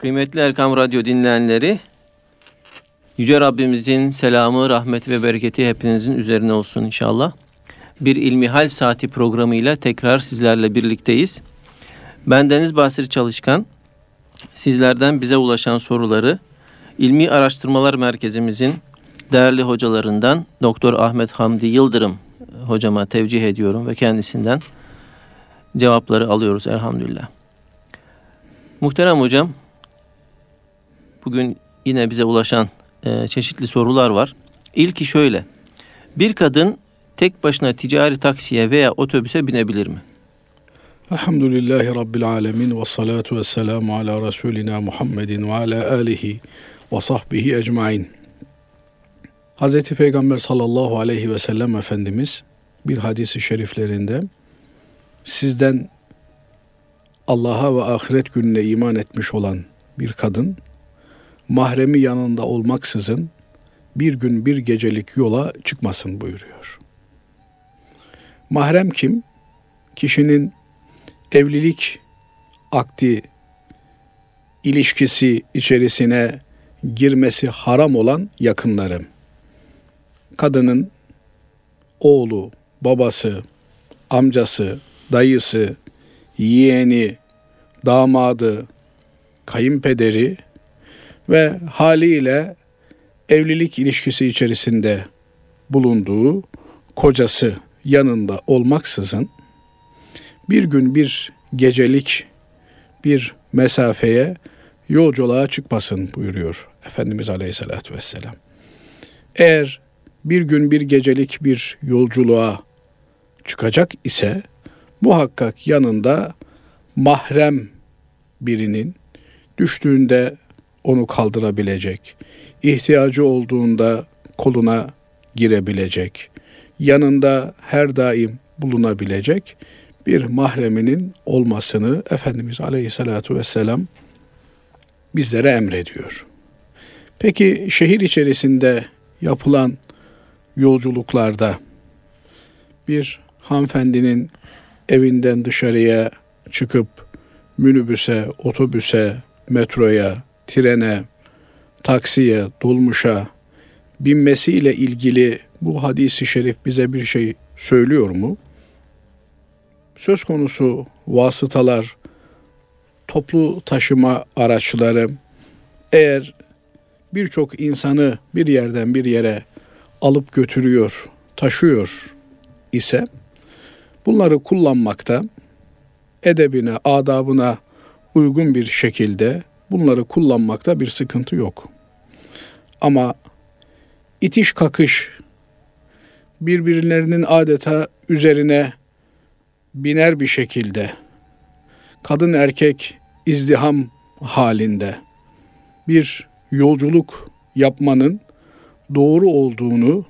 Kıymetli Erkam Radyo dinleyenleri, Yüce Rabbimizin selamı, rahmeti ve bereketi hepinizin üzerine olsun inşallah. Bir İlmihal Saati programıyla tekrar sizlerle birlikteyiz. Ben Deniz Basri Çalışkan, sizlerden bize ulaşan soruları İlmi Araştırmalar Merkezimizin değerli hocalarından Doktor Ahmet Hamdi Yıldırım hocama tevcih ediyorum ve kendisinden cevapları alıyoruz elhamdülillah. Muhterem hocam, bugün yine bize ulaşan e, çeşitli sorular var. İlki şöyle. Bir kadın tek başına ticari taksiye veya otobüse binebilir mi? Elhamdülillahi Rabbil alemin ve salatu ve selamu ala Resulina Muhammedin ve ala alihi ve sahbihi ecmain. Hz. Peygamber sallallahu aleyhi ve sellem Efendimiz bir hadisi şeriflerinde sizden Allah'a ve ahiret gününe iman etmiş olan bir kadın mahremi yanında olmaksızın bir gün bir gecelik yola çıkmasın buyuruyor. Mahrem kim? Kişinin evlilik akdi ilişkisi içerisine girmesi haram olan yakınlarım. Kadının oğlu, babası, amcası, dayısı, yeğeni, damadı, kayınpederi ve haliyle evlilik ilişkisi içerisinde bulunduğu kocası yanında olmaksızın bir gün bir gecelik bir mesafeye yolculuğa çıkmasın buyuruyor Efendimiz Aleyhisselatü Vesselam. Eğer bir gün bir gecelik bir yolculuğa çıkacak ise muhakkak yanında mahrem birinin düştüğünde onu kaldırabilecek, ihtiyacı olduğunda koluna girebilecek, yanında her daim bulunabilecek bir mahreminin olmasını Efendimiz Aleyhisselatü Vesselam bizlere emrediyor. Peki şehir içerisinde yapılan yolculuklarda bir hanımefendinin evinden dışarıya çıkıp minibüse, otobüse, metroya, trene, taksiye, dolmuşa binmesiyle ilgili bu hadisi şerif bize bir şey söylüyor mu? Söz konusu vasıtalar, toplu taşıma araçları eğer birçok insanı bir yerden bir yere alıp götürüyor, taşıyor ise bunları kullanmakta edebine, adabına uygun bir şekilde bunları kullanmakta bir sıkıntı yok. Ama itiş kakış birbirlerinin adeta üzerine biner bir şekilde kadın erkek izdiham halinde bir yolculuk yapmanın doğru olduğunu,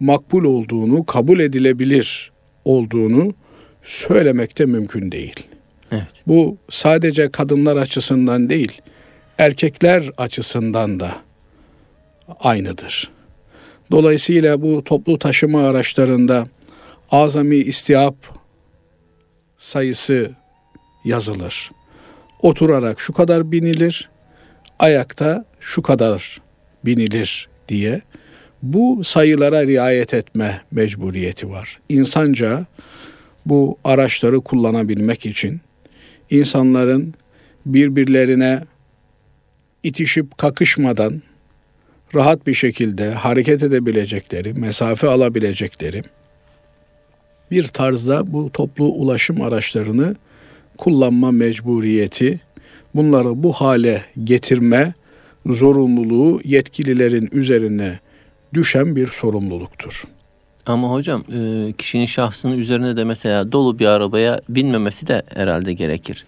makbul olduğunu, kabul edilebilir olduğunu söylemekte mümkün değil. Evet. Bu sadece kadınlar açısından değil, erkekler açısından da aynıdır. Dolayısıyla bu toplu taşıma araçlarında azami istihap sayısı yazılır. Oturarak şu kadar binilir, ayakta şu kadar binilir diye bu sayılara riayet etme mecburiyeti var. İnsanca bu araçları kullanabilmek için insanların birbirlerine itişip kakışmadan rahat bir şekilde hareket edebilecekleri, mesafe alabilecekleri bir tarzda bu toplu ulaşım araçlarını kullanma mecburiyeti, bunları bu hale getirme zorunluluğu yetkililerin üzerine düşen bir sorumluluktur. Ama hocam e, kişinin şahsının üzerine de mesela dolu bir arabaya binmemesi de herhalde gerekir.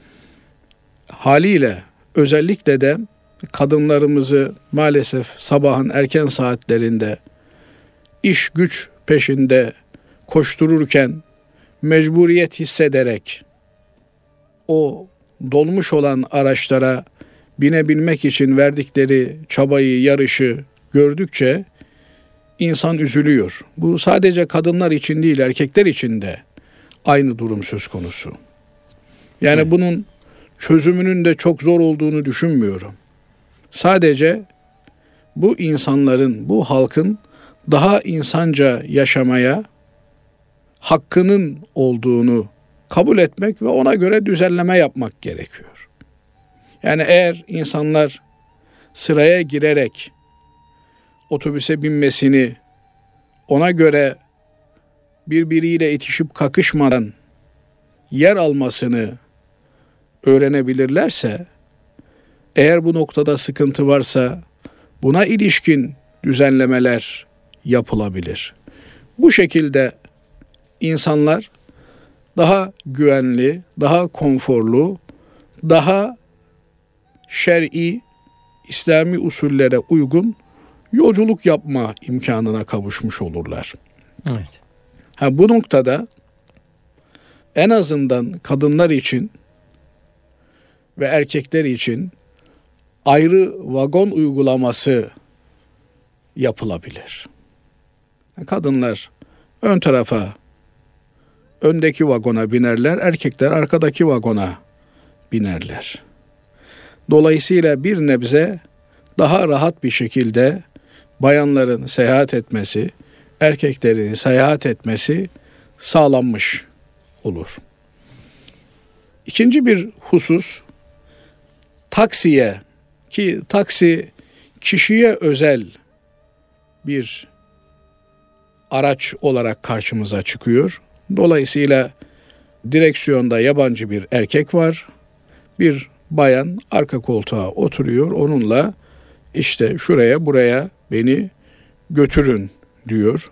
Haliyle özellikle de kadınlarımızı maalesef sabahın erken saatlerinde iş güç peşinde koştururken mecburiyet hissederek o dolmuş olan araçlara binebilmek için verdikleri çabayı, yarışı gördükçe insan üzülüyor. Bu sadece kadınlar için değil, erkekler için de aynı durum söz konusu. Yani evet. bunun çözümünün de çok zor olduğunu düşünmüyorum. Sadece bu insanların, bu halkın daha insanca yaşamaya hakkının olduğunu kabul etmek ve ona göre düzenleme yapmak gerekiyor. Yani eğer insanlar sıraya girerek otobüse binmesini ona göre birbiriyle itişip kakışmadan yer almasını öğrenebilirlerse eğer bu noktada sıkıntı varsa buna ilişkin düzenlemeler yapılabilir. Bu şekilde insanlar daha güvenli, daha konforlu, daha şer'i, İslami usullere uygun yolculuk yapma imkanına kavuşmuş olurlar. Evet. Ha bu noktada en azından kadınlar için ve erkekler için ayrı vagon uygulaması yapılabilir. Kadınlar ön tarafa öndeki vagona binerler, erkekler arkadaki vagona binerler. Dolayısıyla bir nebze daha rahat bir şekilde bayanların seyahat etmesi, erkeklerin seyahat etmesi sağlanmış olur. İkinci bir husus taksiye ki taksi kişiye özel bir araç olarak karşımıza çıkıyor. Dolayısıyla direksiyonda yabancı bir erkek var. Bir bayan arka koltuğa oturuyor. Onunla işte şuraya buraya beni götürün diyor.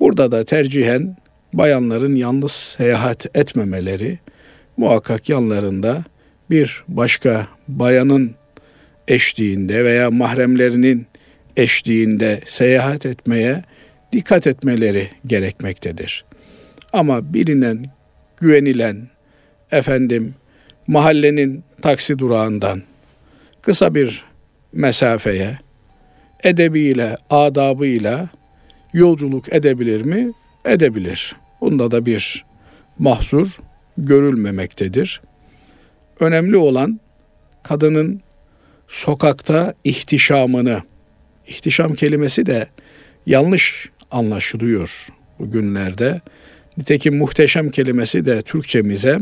Burada da tercihen bayanların yalnız seyahat etmemeleri, muhakkak yanlarında bir başka bayanın eşliğinde veya mahremlerinin eşliğinde seyahat etmeye dikkat etmeleri gerekmektedir. Ama bilinen, güvenilen efendim mahallenin taksi durağından kısa bir mesafeye edebiyle, adabıyla yolculuk edebilir mi? Edebilir. Bunda da bir mahsur görülmemektedir. Önemli olan kadının sokakta ihtişamını, ihtişam kelimesi de yanlış anlaşılıyor bugünlerde. Nitekim muhteşem kelimesi de Türkçemize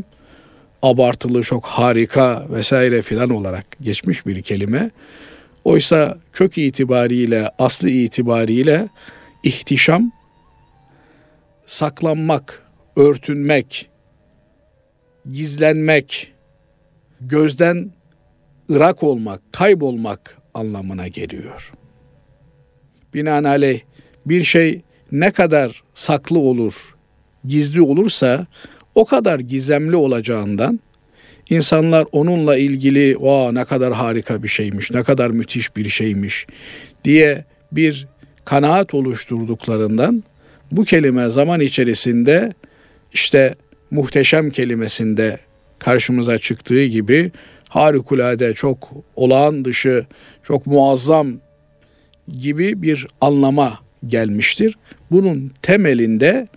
abartılı, çok harika vesaire filan olarak geçmiş bir kelime. Oysa kök itibariyle, aslı itibariyle ihtişam saklanmak, örtünmek, gizlenmek, gözden ırak olmak, kaybolmak anlamına geliyor. Binaenaleyh bir şey ne kadar saklı olur, gizli olursa o kadar gizemli olacağından insanlar onunla ilgili "Vaa ne kadar harika bir şeymiş, ne kadar müthiş bir şeymiş." diye bir kanaat oluşturduklarından bu kelime zaman içerisinde işte muhteşem kelimesinde karşımıza çıktığı gibi harikulade, çok olağan dışı, çok muazzam gibi bir anlama gelmiştir. Bunun temelinde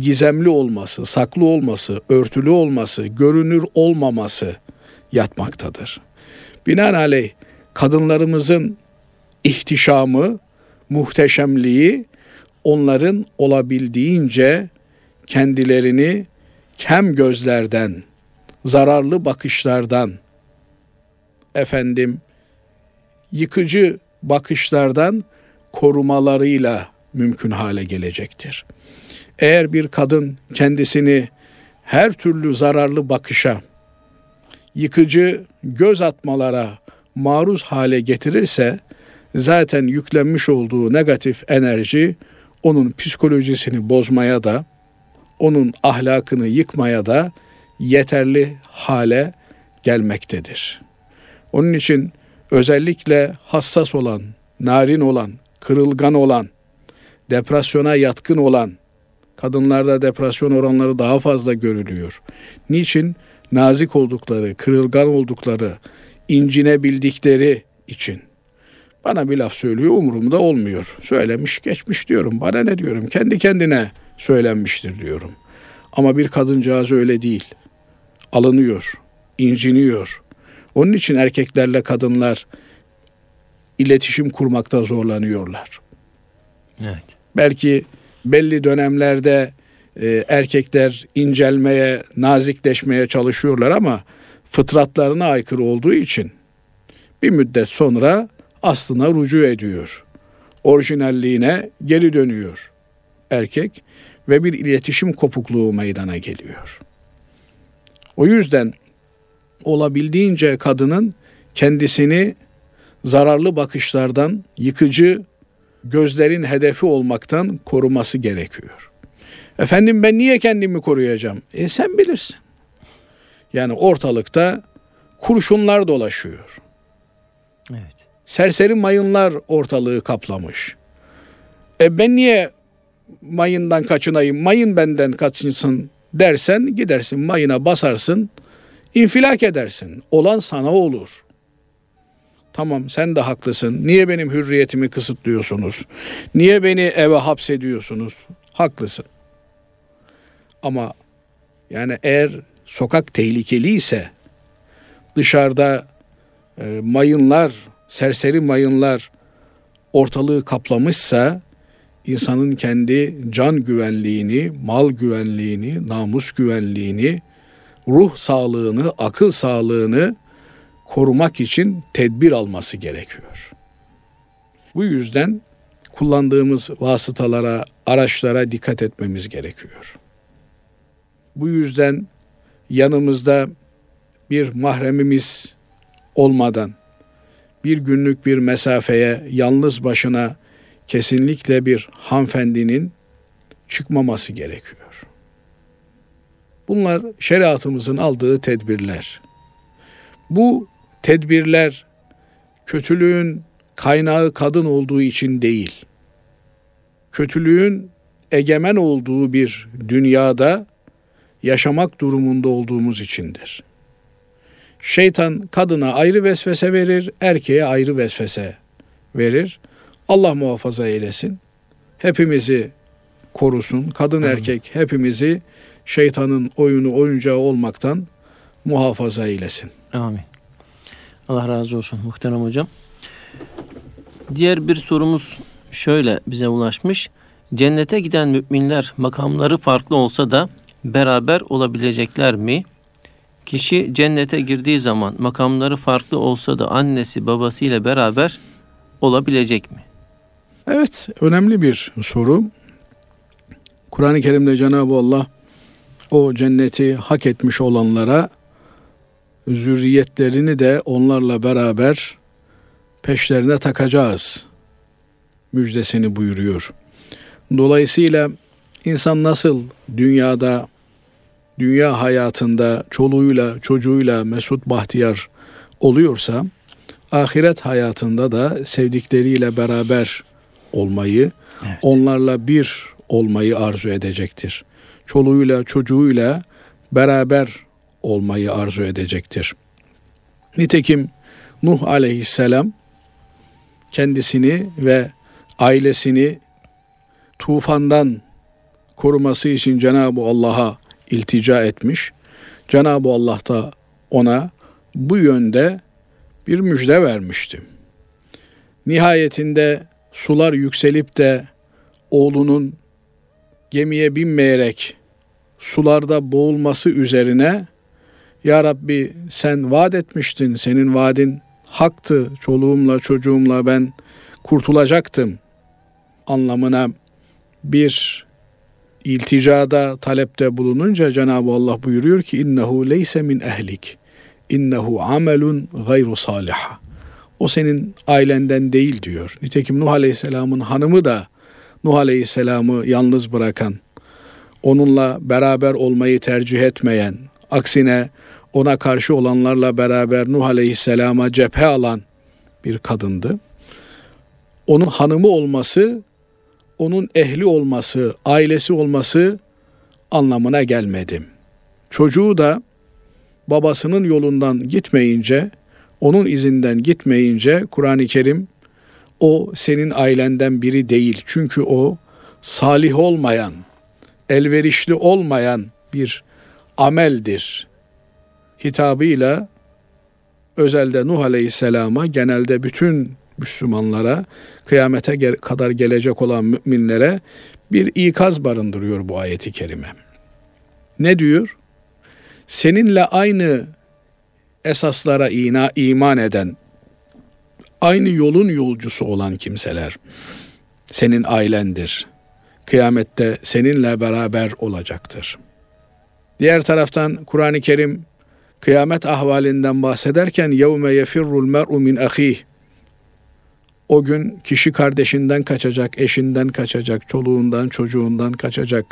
gizemli olması, saklı olması, örtülü olması, görünür olmaması yatmaktadır. Binaenaleyh kadınlarımızın ihtişamı, muhteşemliği onların olabildiğince kendilerini kem gözlerden, zararlı bakışlardan, efendim yıkıcı bakışlardan korumalarıyla mümkün hale gelecektir. Eğer bir kadın kendisini her türlü zararlı bakışa, yıkıcı göz atmalara maruz hale getirirse zaten yüklenmiş olduğu negatif enerji onun psikolojisini bozmaya da onun ahlakını yıkmaya da yeterli hale gelmektedir. Onun için özellikle hassas olan, narin olan, kırılgan olan, depresyona yatkın olan kadınlarda depresyon oranları daha fazla görülüyor. Niçin? Nazik oldukları, kırılgan oldukları, incinebildikleri için. Bana bir laf söylüyor umurumda olmuyor. Söylemiş geçmiş diyorum. Bana ne diyorum? Kendi kendine söylenmiştir diyorum. Ama bir kadıncağız öyle değil. Alınıyor. inciniyor. Onun için erkeklerle kadınlar iletişim kurmakta zorlanıyorlar. Evet. Belki belli dönemlerde e, erkekler incelmeye, nazikleşmeye çalışıyorlar ama fıtratlarına aykırı olduğu için bir müddet sonra aslına rucu ediyor. Orijinalliğine geri dönüyor erkek ve bir iletişim kopukluğu meydana geliyor. O yüzden olabildiğince kadının kendisini zararlı bakışlardan, yıkıcı gözlerin hedefi olmaktan koruması gerekiyor. Efendim ben niye kendimi koruyacağım? E sen bilirsin. Yani ortalıkta kurşunlar dolaşıyor. Evet. Serseri mayınlar ortalığı kaplamış. E ben niye mayından kaçınayım, mayın benden kaçınsın dersen gidersin mayına basarsın, infilak edersin. Olan sana olur. Tamam sen de haklısın. Niye benim hürriyetimi kısıtlıyorsunuz? Niye beni eve hapsediyorsunuz? Haklısın. Ama yani eğer sokak tehlikeli ise dışarıda e, mayınlar, serseri mayınlar ortalığı kaplamışsa insanın kendi can güvenliğini, mal güvenliğini, namus güvenliğini, ruh sağlığını, akıl sağlığını korumak için tedbir alması gerekiyor. Bu yüzden kullandığımız vasıtalara, araçlara dikkat etmemiz gerekiyor. Bu yüzden yanımızda bir mahremimiz olmadan bir günlük bir mesafeye yalnız başına kesinlikle bir hanımefendinin çıkmaması gerekiyor. Bunlar şeriatımızın aldığı tedbirler. Bu tedbirler kötülüğün kaynağı kadın olduğu için değil. Kötülüğün egemen olduğu bir dünyada yaşamak durumunda olduğumuz içindir. Şeytan kadına ayrı vesvese verir, erkeğe ayrı vesvese verir. Allah muhafaza eylesin. Hepimizi korusun. Kadın Amin. erkek hepimizi şeytanın oyunu oyuncağı olmaktan muhafaza eylesin. Amin. Allah razı olsun muhterem hocam. Diğer bir sorumuz şöyle bize ulaşmış. Cennete giden müminler makamları farklı olsa da beraber olabilecekler mi? Kişi cennete girdiği zaman makamları farklı olsa da annesi babasıyla beraber olabilecek mi? Evet, önemli bir soru. Kur'an-ı Kerim'de Cenab-ı Allah o cenneti hak etmiş olanlara zürriyetlerini de onlarla beraber peşlerine takacağız müjdesini buyuruyor. Dolayısıyla insan nasıl dünyada dünya hayatında çoluğuyla çocuğuyla mesut bahtiyar oluyorsa ahiret hayatında da sevdikleriyle beraber olmayı, Evet. onlarla bir olmayı arzu edecektir. Çoluğuyla çocuğuyla beraber olmayı arzu edecektir. Nitekim Nuh aleyhisselam kendisini ve ailesini tufandan koruması için Cenab-ı Allah'a iltica etmiş. Cenab-ı Allah da ona bu yönde bir müjde vermişti. Nihayetinde sular yükselip de oğlunun gemiye binmeyerek sularda boğulması üzerine Ya Rabbi sen vaat etmiştin, senin vaadin haktı, çoluğumla çocuğumla ben kurtulacaktım anlamına bir ilticada, talepte bulununca Cenab-ı Allah buyuruyor ki innehu leyse min ehlik. İnnehu amelun gayru salih. O senin ailenden değil diyor. Nitekim Nuh Aleyhisselam'ın hanımı da Nuh Aleyhisselam'ı yalnız bırakan, onunla beraber olmayı tercih etmeyen, aksine ona karşı olanlarla beraber Nuh Aleyhisselam'a cephe alan bir kadındı. Onun hanımı olması onun ehli olması, ailesi olması anlamına gelmedi. Çocuğu da babasının yolundan gitmeyince, onun izinden gitmeyince Kur'an-ı Kerim o senin ailenden biri değil. Çünkü o salih olmayan, elverişli olmayan bir ameldir. Hitabıyla özelde Nuh Aleyhisselam'a genelde bütün Müslümanlara kıyamete kadar gelecek olan müminlere bir ikaz barındırıyor bu ayeti kerime. Ne diyor? Seninle aynı esaslara ina, iman eden, aynı yolun yolcusu olan kimseler senin ailendir. Kıyamette seninle beraber olacaktır. Diğer taraftan Kur'an-ı Kerim kıyamet ahvalinden bahsederken yevme yefirrul mer'u min ahih o gün kişi kardeşinden kaçacak, eşinden kaçacak, çoluğundan, çocuğundan kaçacak.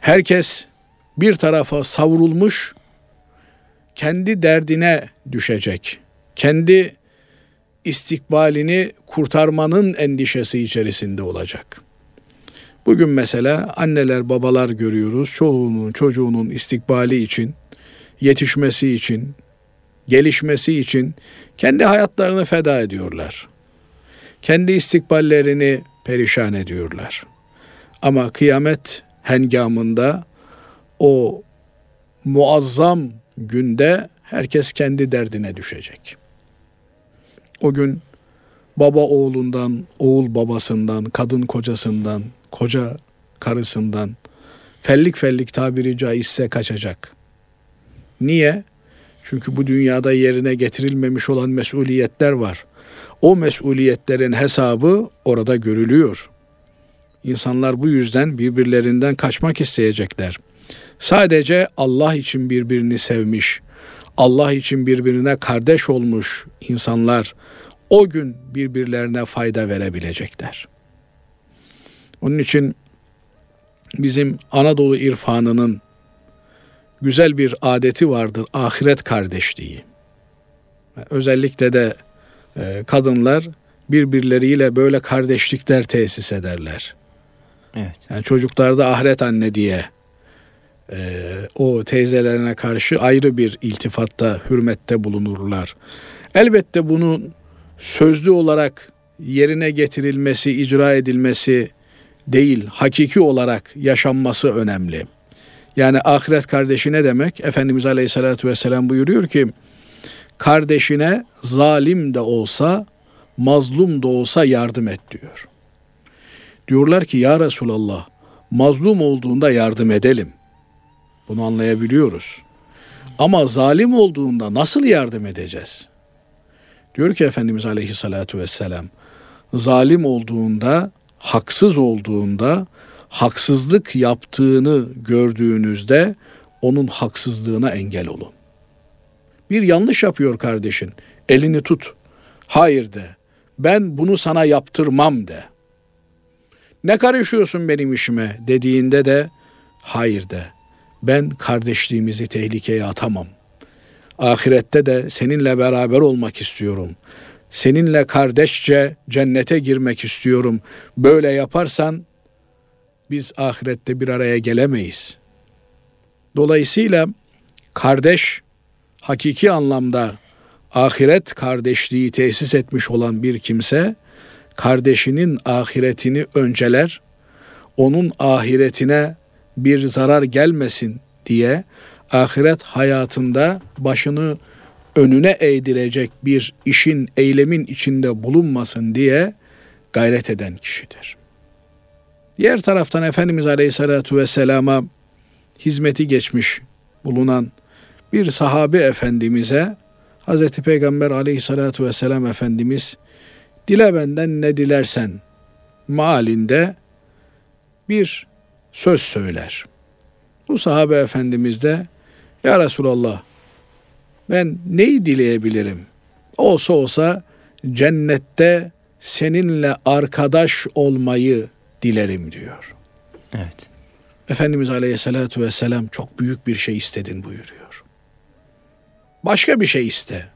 Herkes bir tarafa savrulmuş, kendi derdine düşecek. Kendi istikbalini kurtarmanın endişesi içerisinde olacak. Bugün mesela anneler babalar görüyoruz çoluğunun çocuğunun istikbali için, yetişmesi için, gelişmesi için kendi hayatlarını feda ediyorlar. Kendi istikballerini perişan ediyorlar. Ama kıyamet hengamında o muazzam günde herkes kendi derdine düşecek. O gün baba oğlundan, oğul babasından, kadın kocasından, koca karısından fellik fellik tabiri caizse kaçacak. Niye? Çünkü bu dünyada yerine getirilmemiş olan mesuliyetler var. O mesuliyetlerin hesabı orada görülüyor. İnsanlar bu yüzden birbirlerinden kaçmak isteyecekler. Sadece Allah için birbirini sevmiş, Allah için birbirine kardeş olmuş insanlar o gün birbirlerine fayda verebilecekler. Onun için bizim Anadolu irfanının güzel bir adeti vardır ahiret kardeşliği. Özellikle de e, kadınlar birbirleriyle böyle kardeşlikler tesis ederler. Evet. Yani çocuklarda ahiret anne diye e, o teyzelerine karşı ayrı bir iltifatta, hürmette bulunurlar. Elbette bunun sözlü olarak yerine getirilmesi, icra edilmesi değil, hakiki olarak yaşanması önemli. Yani ahiret kardeşi ne demek? Efendimiz Aleyhisselatü Vesselam buyuruyor ki, kardeşine zalim de olsa, mazlum da olsa yardım et diyor. Diyorlar ki ya Resulallah, mazlum olduğunda yardım edelim. Bunu anlayabiliyoruz. Ama zalim olduğunda nasıl yardım edeceğiz? Diyor ki Efendimiz Aleyhisselatü Vesselam, zalim olduğunda, haksız olduğunda, haksızlık yaptığını gördüğünüzde onun haksızlığına engel olun. Bir yanlış yapıyor kardeşin, elini tut. Hayır de. Ben bunu sana yaptırmam de. Ne karışıyorsun benim işime dediğinde de hayır de. Ben kardeşliğimizi tehlikeye atamam. Ahirette de seninle beraber olmak istiyorum. Seninle kardeşçe cennete girmek istiyorum. Böyle yaparsan biz ahirette bir araya gelemeyiz. Dolayısıyla kardeş hakiki anlamda ahiret kardeşliği tesis etmiş olan bir kimse kardeşinin ahiretini önceler, onun ahiretine bir zarar gelmesin diye ahiret hayatında başını önüne eğdirecek bir işin, eylemin içinde bulunmasın diye gayret eden kişidir. Diğer taraftan Efendimiz Aleyhisselatü Vesselam'a hizmeti geçmiş bulunan bir sahabe efendimize Hz. Peygamber Aleyhisselatü Vesselam Efendimiz dile benden ne dilersen malinde bir söz söyler. Bu sahabe efendimiz de ya Resulallah ben neyi dileyebilirim? Olsa olsa cennette seninle arkadaş olmayı dilerim diyor. Evet. Efendimiz Aleyhisselatü Vesselam çok büyük bir şey istedin buyuruyor. Başka bir şey iste.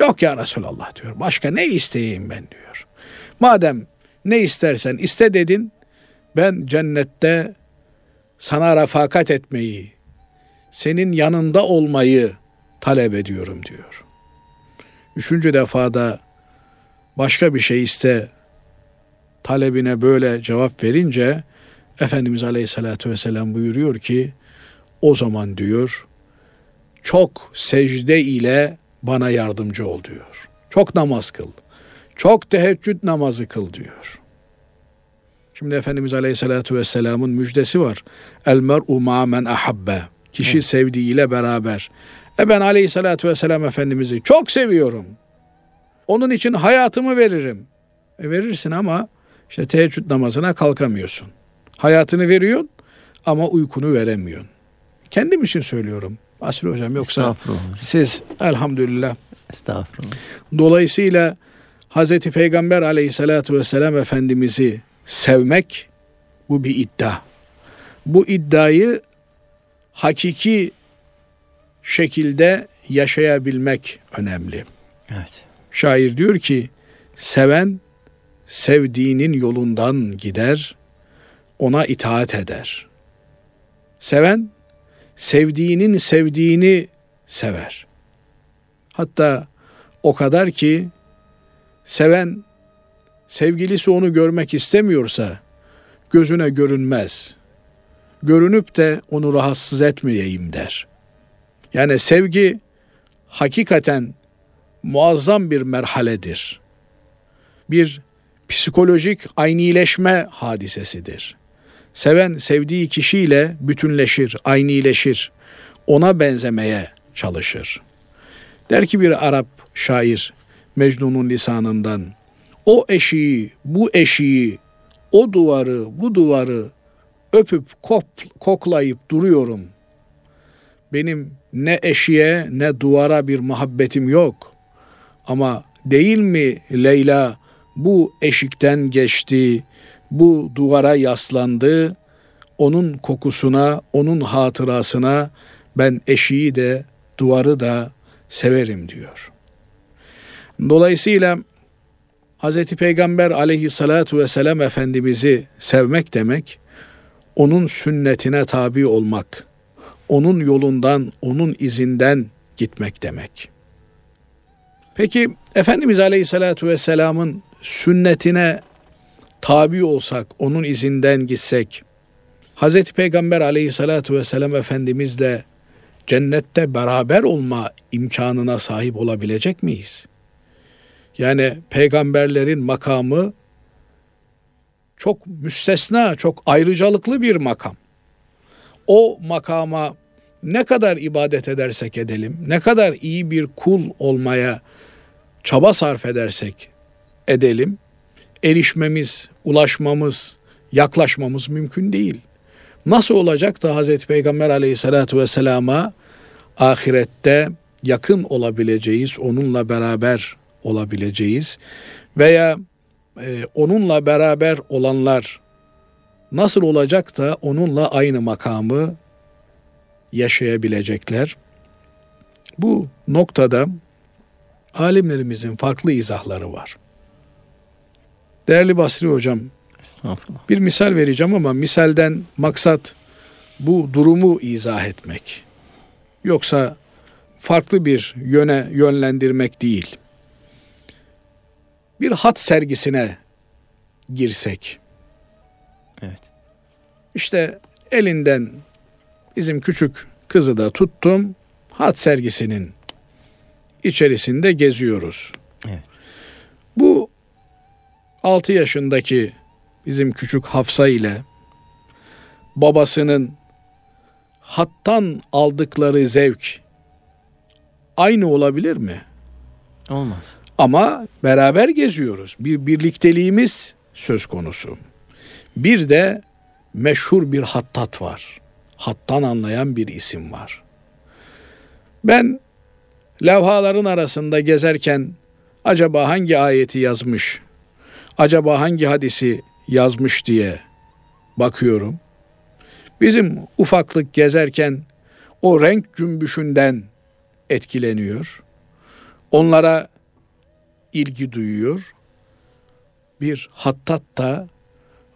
Yok ya Resulallah diyor. Başka ne isteyeyim ben diyor. Madem ne istersen iste dedin ben cennette sana refakat etmeyi, senin yanında olmayı talep ediyorum diyor. Üçüncü defada başka bir şey iste talebine böyle cevap verince Efendimiz Aleyhisselatü Vesselam buyuruyor ki o zaman diyor çok secde ile bana yardımcı ol diyor. Çok namaz kıl. Çok teheccüd namazı kıl diyor. Şimdi Efendimiz Aleyhisselatü Vesselam'ın müjdesi var. El mer'u ma men ahabbe. Kişi sevdiğiyle beraber. E ben Aleyhisselatü Vesselam Efendimiz'i çok seviyorum. Onun için hayatımı veririm. E verirsin ama işte teheccüd namazına kalkamıyorsun. Hayatını veriyorsun ama uykunu veremiyorsun. Kendim için söylüyorum. Basri Hocam yoksa siz elhamdülillah. Estağfurullah. Dolayısıyla Hazreti Peygamber aleyhissalatu vesselam Efendimiz'i sevmek bu bir iddia. Bu iddiayı hakiki şekilde yaşayabilmek önemli. Evet. Şair diyor ki seven sevdiğinin yolundan gider, ona itaat eder. Seven sevdiğinin sevdiğini sever. Hatta o kadar ki seven sevgilisi onu görmek istemiyorsa gözüne görünmez. Görünüp de onu rahatsız etmeyeyim der. Yani sevgi hakikaten muazzam bir merhaledir. Bir psikolojik aynileşme hadisesidir. Seven sevdiği kişiyle bütünleşir, aynileşir. Ona benzemeye çalışır. Der ki bir Arap şair Mecnun'un lisanından o eşiği, bu eşiği, o duvarı, bu duvarı öpüp kop, koklayıp duruyorum. Benim ne eşiğe ne duvara bir muhabbetim yok. Ama değil mi Leyla bu eşikten geçti, bu duvara yaslandı, onun kokusuna, onun hatırasına ben eşiği de duvarı da severim diyor. Dolayısıyla Hz. Peygamber aleyhissalatu vesselam Efendimiz'i sevmek demek, onun sünnetine tabi olmak, onun yolundan, onun izinden gitmek demek. Peki Efendimiz Aleyhisselatü Vesselam'ın sünnetine tabi olsak, onun izinden gitsek, Hz. Peygamber Aleyhisselatü Vesselam Efendimizle cennette beraber olma imkanına sahip olabilecek miyiz? Yani peygamberlerin makamı çok müstesna, çok ayrıcalıklı bir makam. O makama ne kadar ibadet edersek edelim, ne kadar iyi bir kul olmaya çaba sarf edersek edelim, erişmemiz, ulaşmamız, yaklaşmamız mümkün değil. Nasıl olacak da Hazreti Peygamber aleyhissalatu vesselama ahirette yakın olabileceğiz, onunla beraber olabileceğiz veya e, onunla beraber olanlar nasıl olacak da onunla aynı makamı yaşayabilecekler? Bu noktada alimlerimizin farklı izahları var. Değerli Basri hocam, bir misal vereceğim ama misalden maksat bu durumu izah etmek. Yoksa farklı bir yöne yönlendirmek değil. Bir hat sergisine girsek. Evet. İşte elinden bizim küçük kızı da tuttum. Hat sergisinin içerisinde geziyoruz. Evet. Bu 6 yaşındaki bizim küçük Hafsa ile babasının hattan aldıkları zevk aynı olabilir mi? Olmaz. Ama beraber geziyoruz. Bir birlikteliğimiz söz konusu. Bir de meşhur bir hattat var. Hattan anlayan bir isim var. Ben levhaların arasında gezerken acaba hangi ayeti yazmış, acaba hangi hadisi yazmış diye bakıyorum. Bizim ufaklık gezerken o renk cümbüşünden etkileniyor. Onlara ilgi duyuyor. Bir hattat da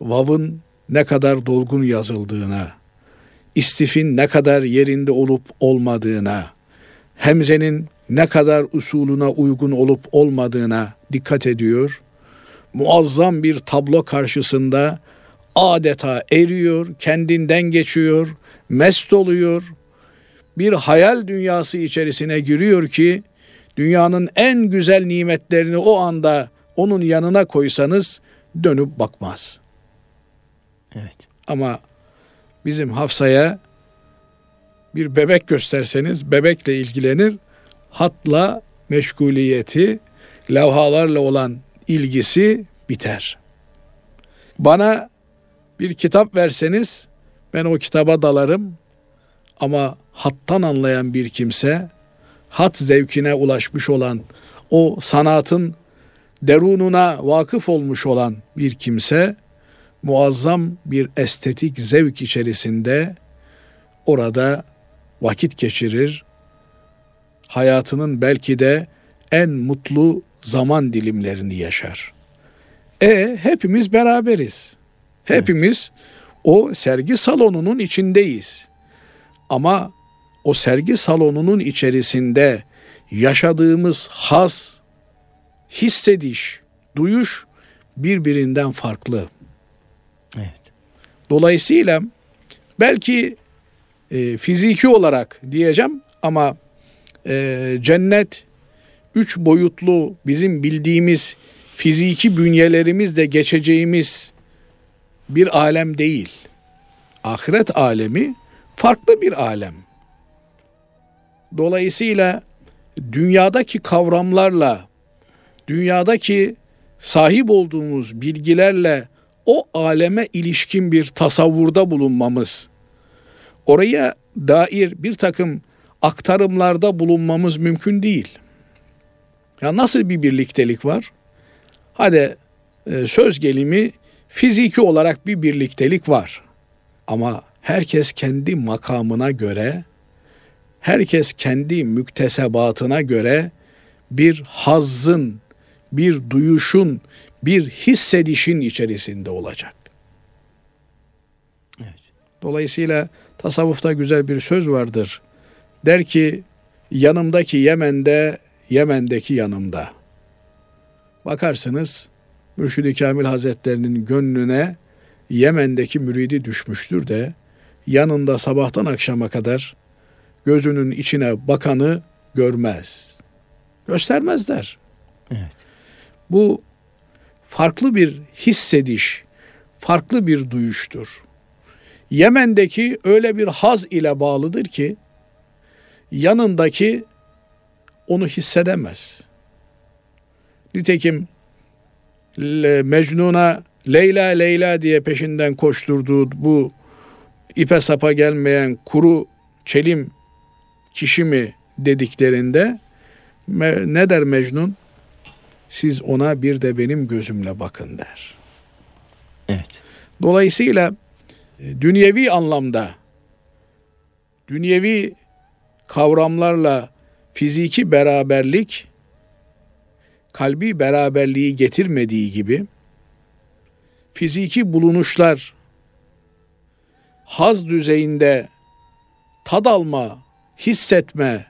vav'ın ne kadar dolgun yazıldığına, istifin ne kadar yerinde olup olmadığına, hemzenin ne kadar usuluna uygun olup olmadığına dikkat ediyor. Muazzam bir tablo karşısında adeta eriyor, kendinden geçiyor, mest oluyor. bir hayal dünyası içerisine giriyor ki dünyanın en güzel nimetlerini o anda onun yanına koysanız dönüp bakmaz. Evet. Ama bizim Hafsa'ya bir bebek gösterseniz bebekle ilgilenir. Hatla meşguliyeti, levhalarla olan ilgisi biter. Bana bir kitap verseniz ben o kitaba dalarım ama hattan anlayan bir kimse, hat zevkine ulaşmış olan, o sanatın derununa vakıf olmuş olan bir kimse muazzam bir estetik zevk içerisinde orada vakit geçirir. Hayatının belki de en mutlu zaman dilimlerini yaşar. E hepimiz beraberiz. Hepimiz o sergi salonunun içindeyiz. Ama o sergi salonunun içerisinde yaşadığımız haz, hissediş, duyuş birbirinden farklı. Evet. Dolayısıyla belki e, fiziki olarak diyeceğim ama e, cennet üç boyutlu bizim bildiğimiz fiziki bünyelerimizle geçeceğimiz bir alem değil. Ahiret alemi farklı bir alem. Dolayısıyla dünyadaki kavramlarla, dünyadaki sahip olduğumuz bilgilerle o aleme ilişkin bir tasavvurda bulunmamız, oraya dair bir takım aktarımlarda bulunmamız mümkün değil. Ya nasıl bir birliktelik var? Hadi e, söz gelimi fiziki olarak bir birliktelik var. Ama herkes kendi makamına göre, herkes kendi müktesebatına göre bir hazzın, bir duyuşun, bir hissedişin içerisinde olacak. Evet. Dolayısıyla tasavvufta güzel bir söz vardır. Der ki yanımdaki Yemen'de, Yemen'deki yanımda. Bakarsınız Mürşid-i Kamil Hazretlerinin gönlüne Yemen'deki müridi düşmüştür de yanında sabahtan akşama kadar gözünün içine bakanı görmez. Göstermezler. Evet. Bu farklı bir hissediş, farklı bir duyuştur. Yemen'deki öyle bir haz ile bağlıdır ki yanındaki onu hissedemez. Nitekim Mecnun'a Leyla Leyla diye peşinden koşturduğu bu ipe sapa gelmeyen kuru çelim kişi mi dediklerinde ne der Mecnun? Siz ona bir de benim gözümle bakın der. Evet. Dolayısıyla e, dünyevi anlamda dünyevi kavramlarla fiziki beraberlik kalbi beraberliği getirmediği gibi fiziki bulunuşlar haz düzeyinde tad alma, hissetme,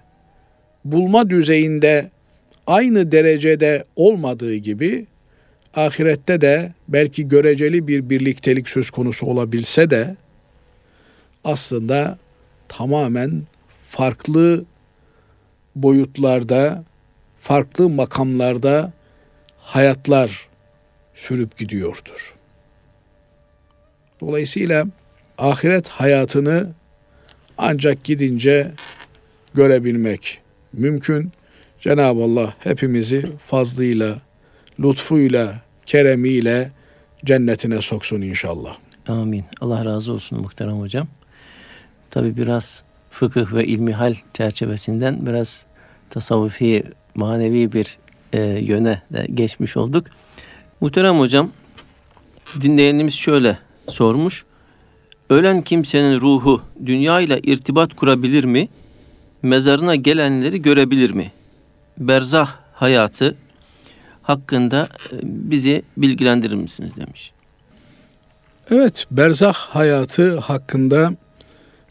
bulma düzeyinde aynı derecede olmadığı gibi ahirette de belki göreceli bir birliktelik söz konusu olabilse de aslında tamamen farklı boyutlarda, farklı makamlarda hayatlar sürüp gidiyordur. Dolayısıyla ahiret hayatını ancak gidince görebilmek mümkün. Cenab-ı Allah hepimizi fazlıyla, lütfuyla, keremiyle cennetine soksun inşallah. Amin. Allah razı olsun muhterem hocam. Tabi biraz fıkıh ve ilmihal çerçevesinden biraz tasavvufi, manevi bir e, yöne de geçmiş olduk. Muhterem hocam, dinleyenimiz şöyle sormuş. Ölen kimsenin ruhu dünya ile irtibat kurabilir mi? Mezarına gelenleri görebilir mi? Berzah hayatı hakkında e, bizi bilgilendirir misiniz demiş. Evet, berzah hayatı hakkında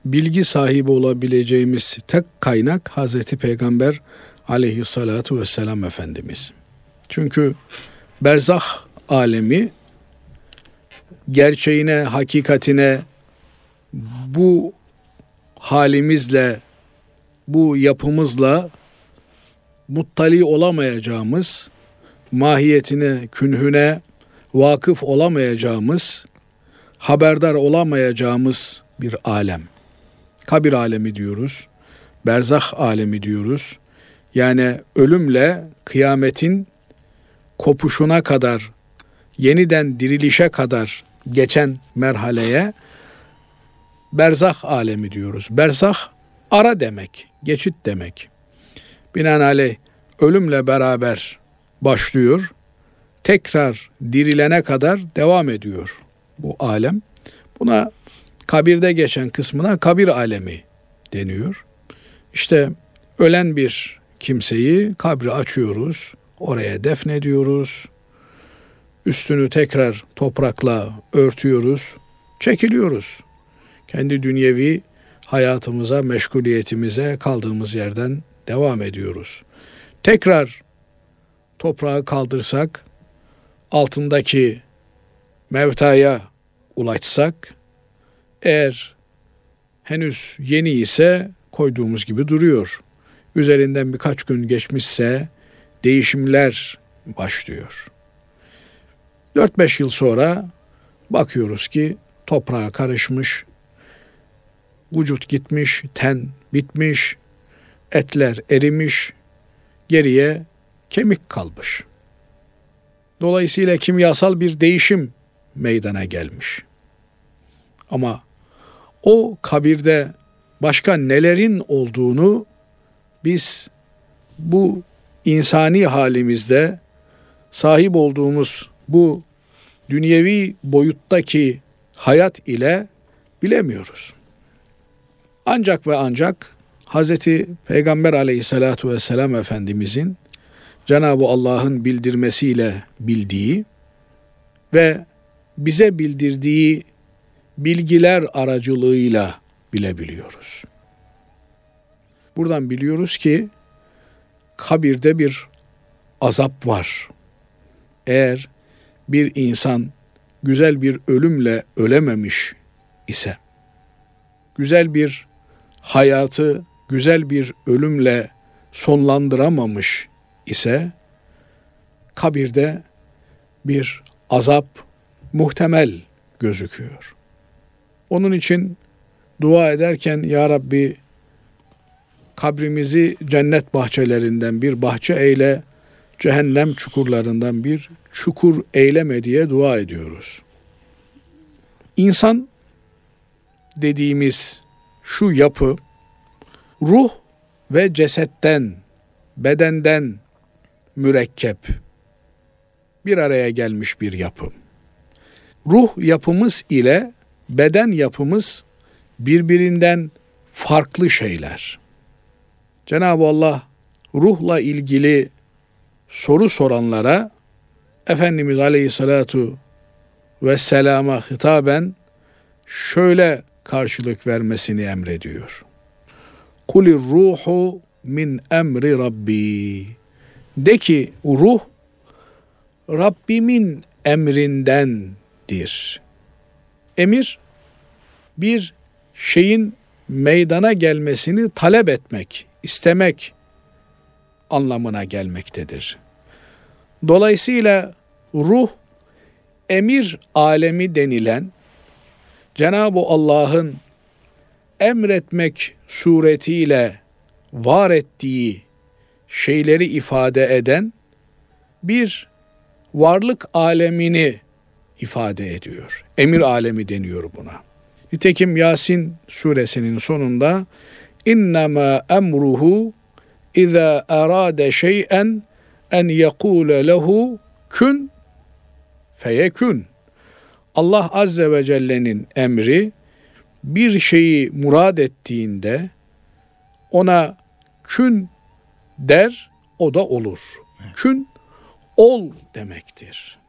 bilgi sahibi olabileceğimiz tek kaynak Hazreti Peygamber aleyhissalatu vesselam Efendimiz. Çünkü berzah alemi gerçeğine, hakikatine bu halimizle bu yapımızla muttali olamayacağımız, mahiyetine, künhüne vakıf olamayacağımız, haberdar olamayacağımız bir alem. Kabir alemi diyoruz, berzah alemi diyoruz. Yani ölümle kıyametin kopuşuna kadar, yeniden dirilişe kadar geçen merhaleye berzah alemi diyoruz. Berzah ara demek, geçit demek. Binaenaleyh ölümle beraber başlıyor, tekrar dirilene kadar devam ediyor bu alem. Buna kabirde geçen kısmına kabir alemi deniyor. İşte ölen bir kimseyi kabri açıyoruz, oraya defnediyoruz. Üstünü tekrar toprakla örtüyoruz, çekiliyoruz. Kendi dünyevi hayatımıza, meşguliyetimize kaldığımız yerden devam ediyoruz. Tekrar toprağı kaldırsak, altındaki mevtaya ulaşsak, eğer henüz yeni ise koyduğumuz gibi duruyor. Üzerinden birkaç gün geçmişse değişimler başlıyor. 4-5 yıl sonra bakıyoruz ki toprağa karışmış, vücut gitmiş, ten bitmiş, etler erimiş, geriye kemik kalmış. Dolayısıyla kimyasal bir değişim meydana gelmiş. Ama o kabirde başka nelerin olduğunu biz bu insani halimizde sahip olduğumuz bu dünyevi boyuttaki hayat ile bilemiyoruz. Ancak ve ancak Hazreti Peygamber aleyhissalatu vesselam Efendimizin Cenab-ı Allah'ın bildirmesiyle bildiği ve bize bildirdiği bilgiler aracılığıyla bilebiliyoruz. Buradan biliyoruz ki kabirde bir azap var. Eğer bir insan güzel bir ölümle ölememiş ise, güzel bir hayatı güzel bir ölümle sonlandıramamış ise kabirde bir azap muhtemel gözüküyor. Onun için dua ederken ya Rabbi kabrimizi cennet bahçelerinden bir bahçe eyle, cehennem çukurlarından bir çukur eyleme diye dua ediyoruz. İnsan dediğimiz şu yapı ruh ve cesetten, bedenden mürekkep bir araya gelmiş bir yapı. Ruh yapımız ile beden yapımız birbirinden farklı şeyler. Cenab-ı Allah ruhla ilgili soru soranlara Efendimiz Aleyhisselatu Vesselam'a hitaben şöyle karşılık vermesini emrediyor. Kulir ruhu min emri Rabbi. De ki ruh Rabbimin emrindendir. Emir bir şeyin meydana gelmesini talep etmek, istemek anlamına gelmektedir. Dolayısıyla ruh emir alemi denilen Cenab-ı Allah'ın emretmek suretiyle var ettiği şeyleri ifade eden bir varlık alemini ifade ediyor. Emir alemi deniyor buna. Nitekim Yasin suresinin sonunda innema emruhu iza arade şey'en en yekule lehu kun feyekun. Allah azze ve celle'nin emri bir şeyi murad ettiğinde ona kün der o da olur. Kün ol demektir.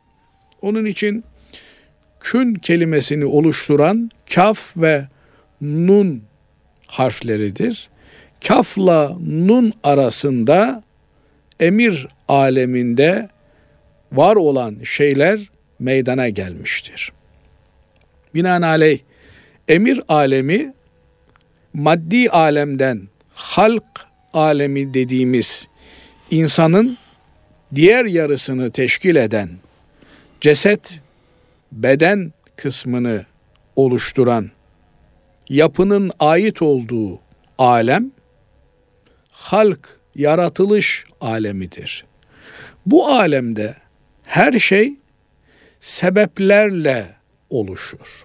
Onun için kün kelimesini oluşturan kaf ve nun harfleridir. Kafla nun arasında emir aleminde var olan şeyler meydana gelmiştir. Binaenaleyh emir alemi maddi alemden halk alemi dediğimiz insanın diğer yarısını teşkil eden ceset, beden kısmını oluşturan yapının ait olduğu alem halk, yaratılış alemidir. Bu alemde her şey sebeplerle oluşur.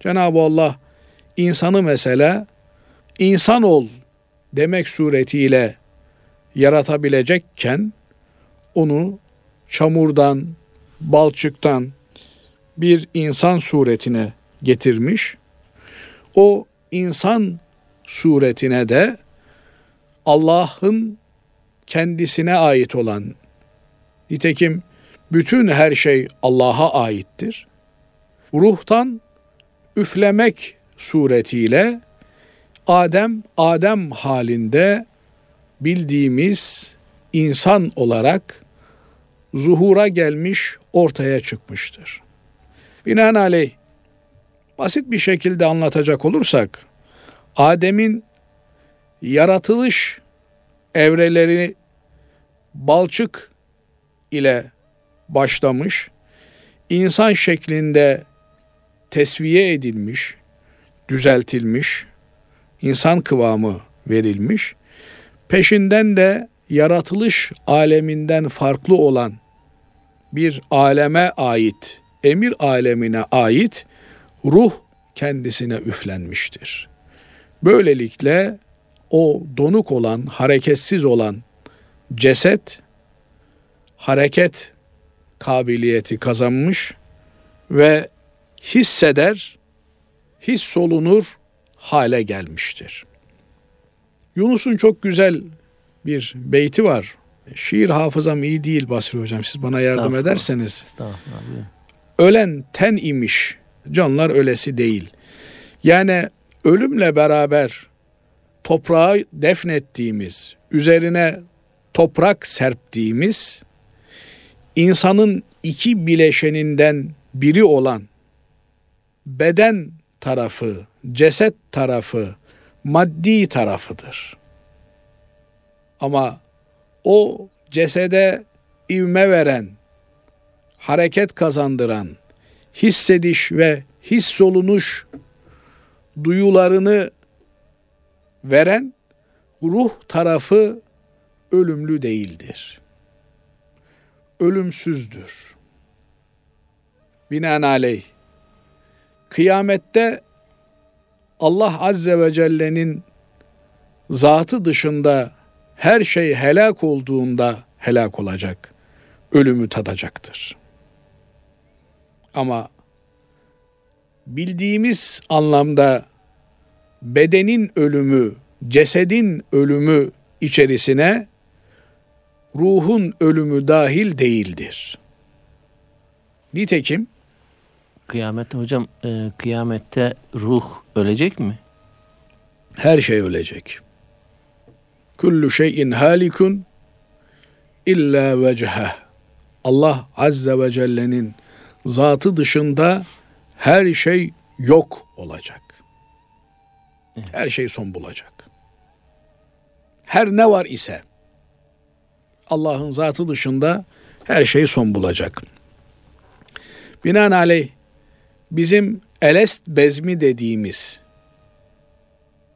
Cenab-ı Allah insanı mesela insan ol demek suretiyle yaratabilecekken onu çamurdan, balçıktan bir insan suretine getirmiş. O insan suretine de Allah'ın kendisine ait olan nitekim bütün her şey Allah'a aittir. Ruhtan üflemek suretiyle Adem Adem halinde bildiğimiz insan olarak zuhura gelmiş, ortaya çıkmıştır. Binaenaleyh basit bir şekilde anlatacak olursak Adem'in yaratılış evreleri balçık ile başlamış, insan şeklinde tesviye edilmiş, düzeltilmiş, insan kıvamı verilmiş, peşinden de yaratılış aleminden farklı olan bir aleme ait, emir alemine ait ruh kendisine üflenmiştir. Böylelikle o donuk olan, hareketsiz olan ceset hareket kabiliyeti kazanmış ve hisseder, his solunur hale gelmiştir. Yunus'un çok güzel bir beyti var. Şiir hafızam iyi değil Basri Hocam. Siz bana yardım ederseniz. Estağfurullah. Ölen ten imiş, canlar ölesi değil. Yani ölümle beraber toprağı defnettiğimiz, üzerine toprak serptiğimiz insanın iki bileşeninden biri olan beden tarafı, ceset tarafı, maddi tarafıdır. Ama o cesede ivme veren, hareket kazandıran, hissediş ve his solunuş duyularını veren ruh tarafı ölümlü değildir. Ölümsüzdür. Binaenaleyh kıyamette Allah Azze ve Celle'nin zatı dışında her şey helak olduğunda helak olacak. Ölümü tadacaktır. Ama bildiğimiz anlamda bedenin ölümü, cesedin ölümü içerisine ruhun ölümü dahil değildir. Nitekim Kıyamette hocam e, kıyamette ruh ölecek mi? her şey ölecek. Kullu şeyin halikun illa vecheh. Allah Azze ve Celle'nin zatı dışında her şey yok olacak. Her şey son bulacak. Her ne var ise Allah'ın zatı dışında her şey son bulacak. Binaenaleyh bizim elest bezmi dediğimiz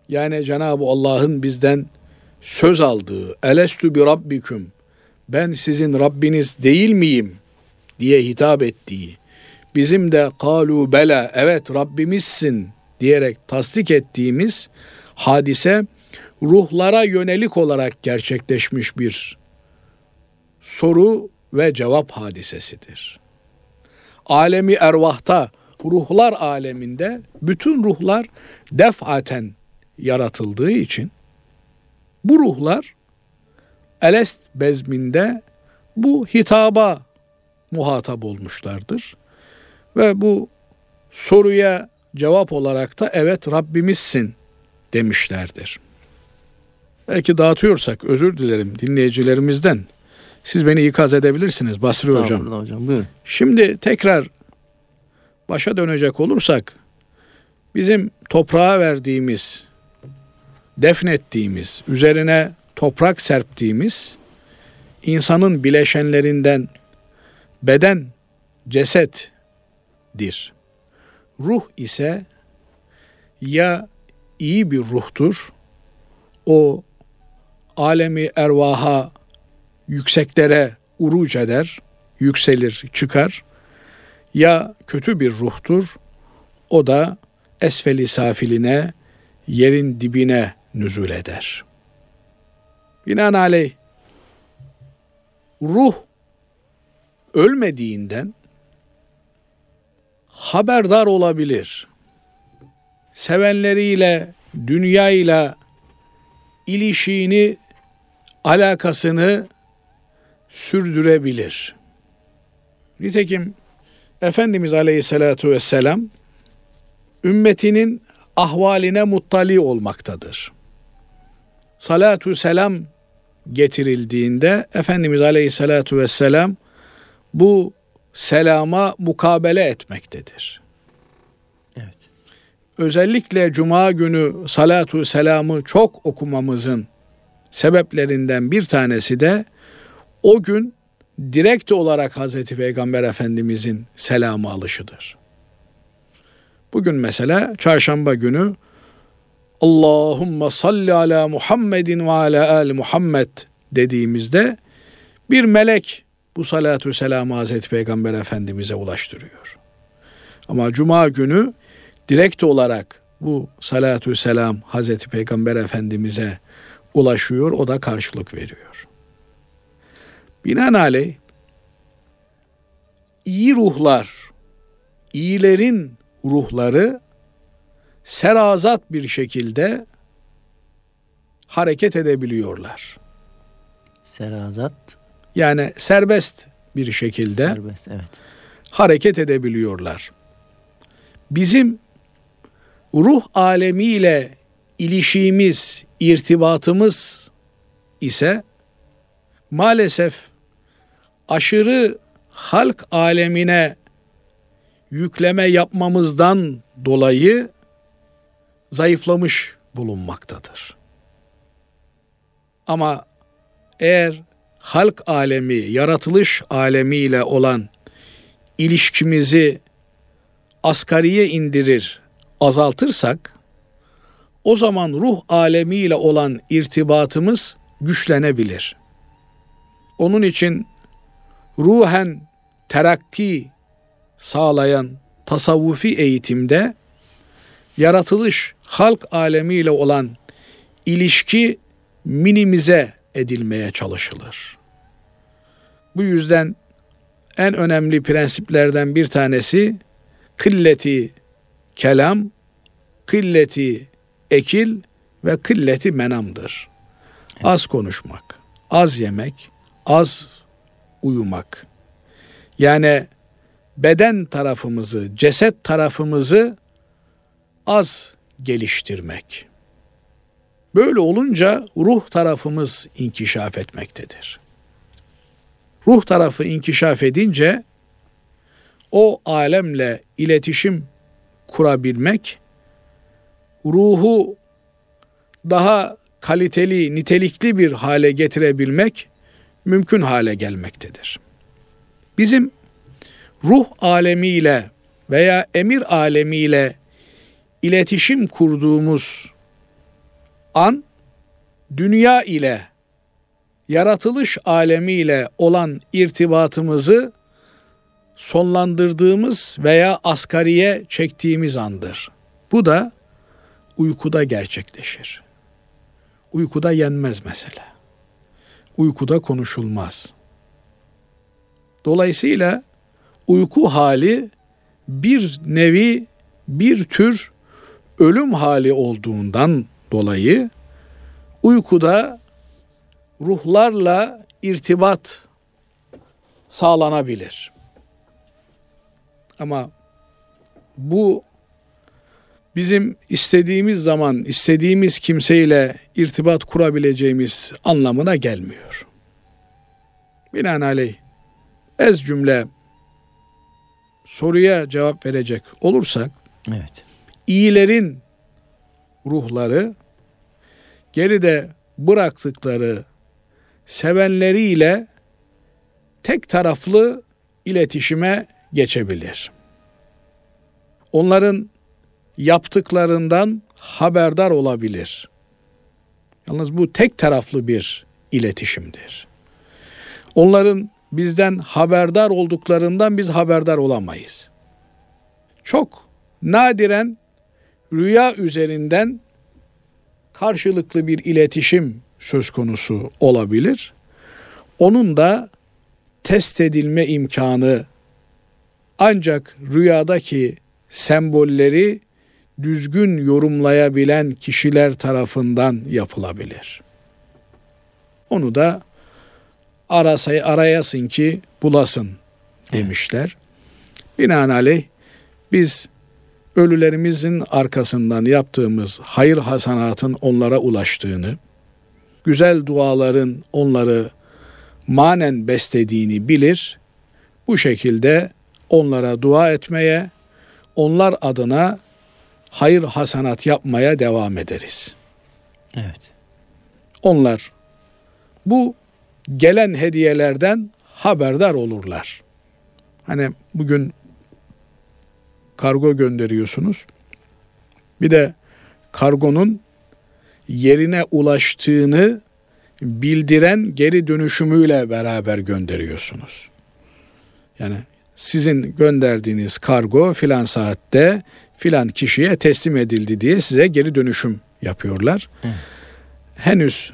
yani Cenab-ı Allah'ın bizden söz aldığı elestü bi rabbiküm ben sizin Rabbiniz değil miyim diye hitap ettiği bizim de kalu bela evet Rabbimizsin diyerek tasdik ettiğimiz hadise ruhlara yönelik olarak gerçekleşmiş bir soru ve cevap hadisesidir. Alemi ervahta, ruhlar aleminde bütün ruhlar defaten yaratıldığı için bu ruhlar elest bezminde bu hitaba muhatap olmuşlardır. Ve bu soruya cevap olarak da evet Rabbimizsin demişlerdir. Belki dağıtıyorsak özür dilerim dinleyicilerimizden. Siz beni ikaz edebilirsiniz Basri Hocam. Hocam buyurun. Şimdi tekrar başa dönecek olursak bizim toprağa verdiğimiz defnettiğimiz, üzerine toprak serptiğimiz insanın bileşenlerinden beden cesettir. Ruh ise ya iyi bir ruhtur, o alemi ervaha yükseklere uruç eder, yükselir, çıkar. Ya kötü bir ruhtur, o da esfeli safiline, yerin dibine nüzul eder. Binaenaleyh ruh ölmediğinden haberdar olabilir. Sevenleriyle, dünyayla ilişiğini, alakasını sürdürebilir. Nitekim Efendimiz Aleyhisselatü Vesselam ümmetinin ahvaline muttali olmaktadır. Salatü selam getirildiğinde Efendimiz Aleyhisselatü Vesselam bu selama mukabele etmektedir. Evet. Özellikle cuma günü salatu selamı çok okumamızın sebeplerinden bir tanesi de o gün direkt olarak Hazreti Peygamber Efendimizin selamı alışıdır. Bugün mesela çarşamba günü Allahumma salli ala Muhammedin ve ala ali Muhammed dediğimizde bir melek bu salatü selamı Hazreti Peygamber Efendimiz'e ulaştırıyor. Ama cuma günü direkt olarak bu salatü selam Hazreti Peygamber Efendimiz'e ulaşıyor, o da karşılık veriyor. Binaenaleyh iyi ruhlar, iyilerin ruhları serazat bir şekilde hareket edebiliyorlar. Serazat, Yani serbest bir şekilde serbest. Evet. hareket edebiliyorlar. Bizim ruh alemiyle ilişiğimiz, irtibatımız ise maalesef aşırı halk alemine yükleme yapmamızdan dolayı zayıflamış bulunmaktadır. Ama eğer halk alemi, yaratılış alemiyle olan ilişkimizi asgariye indirir, azaltırsak o zaman ruh alemiyle olan irtibatımız güçlenebilir. Onun için ruhen terakki sağlayan tasavvufi eğitimde yaratılış halk alemiyle olan ilişki minimize edilmeye çalışılır. Bu yüzden en önemli prensiplerden bir tanesi kılleti kelam, kılleti ekil ve kılleti menamdır. Az konuşmak, az yemek, az uyumak. Yani beden tarafımızı, ceset tarafımızı az geliştirmek. Böyle olunca ruh tarafımız inkişaf etmektedir. Ruh tarafı inkişaf edince o alemle iletişim kurabilmek, ruhu daha kaliteli, nitelikli bir hale getirebilmek mümkün hale gelmektedir. Bizim ruh alemiyle veya emir alemiyle iletişim kurduğumuz an dünya ile yaratılış alemiyle olan irtibatımızı sonlandırdığımız veya asgariye çektiğimiz andır. Bu da uykuda gerçekleşir. Uykuda yenmez mesela. Uykuda konuşulmaz. Dolayısıyla uyku hali bir nevi bir tür ölüm hali olduğundan dolayı uykuda ruhlarla irtibat sağlanabilir. Ama bu bizim istediğimiz zaman istediğimiz kimseyle irtibat kurabileceğimiz anlamına gelmiyor. Binaenaleyh ez cümle soruya cevap verecek olursak Evet. iyilerin ruhları geride bıraktıkları sevenleriyle tek taraflı iletişime geçebilir. Onların yaptıklarından haberdar olabilir. Yalnız bu tek taraflı bir iletişimdir. Onların bizden haberdar olduklarından biz haberdar olamayız. Çok nadiren rüya üzerinden karşılıklı bir iletişim söz konusu olabilir. Onun da test edilme imkanı ancak rüyadaki sembolleri düzgün yorumlayabilen kişiler tarafından yapılabilir. Onu da arasay arayasın ki bulasın demişler. Binaenaleyh biz ölülerimizin arkasından yaptığımız hayır hasanatın onlara ulaştığını, güzel duaların onları manen beslediğini bilir. Bu şekilde onlara dua etmeye, onlar adına hayır hasanat yapmaya devam ederiz. Evet. Onlar bu gelen hediyelerden haberdar olurlar. Hani bugün kargo gönderiyorsunuz. Bir de kargonun yerine ulaştığını bildiren geri dönüşümüyle beraber gönderiyorsunuz. Yani sizin gönderdiğiniz kargo filan saatte filan kişiye teslim edildi diye size geri dönüşüm yapıyorlar. Evet. Henüz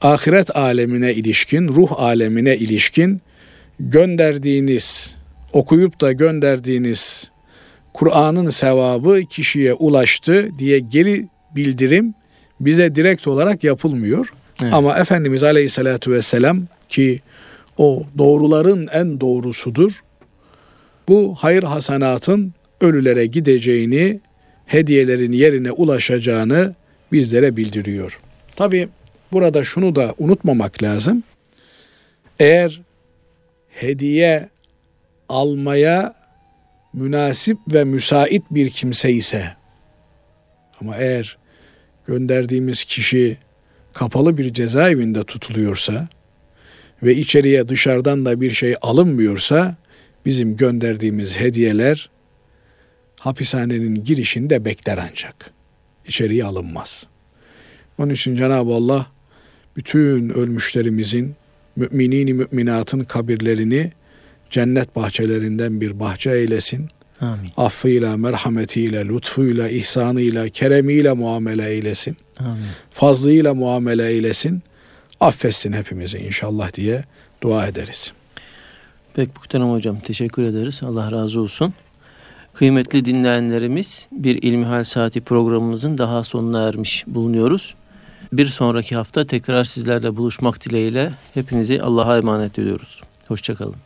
ahiret alemine ilişkin, ruh alemine ilişkin gönderdiğiniz, okuyup da gönderdiğiniz Kur'an'ın sevabı kişiye ulaştı diye geri bildirim bize direkt olarak yapılmıyor. Evet. Ama Efendimiz Aleyhisselatü Vesselam ki o doğruların en doğrusudur. Bu hayır hasanatın ölülere gideceğini, hediyelerin yerine ulaşacağını bizlere bildiriyor. Tabi burada şunu da unutmamak lazım. Eğer hediye almaya münasip ve müsait bir kimse ise ama eğer gönderdiğimiz kişi kapalı bir cezaevinde tutuluyorsa ve içeriye dışarıdan da bir şey alınmıyorsa bizim gönderdiğimiz hediyeler hapishanenin girişinde bekler ancak. İçeriye alınmaz. Onun için Cenab-ı Allah bütün ölmüşlerimizin, müminini müminatın kabirlerini cennet bahçelerinden bir bahçe eylesin. Amin. Affıyla, merhametiyle, lütfuyla, ihsanıyla, keremiyle muamele eylesin. Amin. Fazlıyla muamele eylesin. Affetsin hepimizi inşallah diye dua ederiz. Pek muhterem hocam teşekkür ederiz. Allah razı olsun. Kıymetli dinleyenlerimiz bir İlmihal Saati programımızın daha sonuna ermiş bulunuyoruz. Bir sonraki hafta tekrar sizlerle buluşmak dileğiyle hepinizi Allah'a emanet ediyoruz. Hoşçakalın.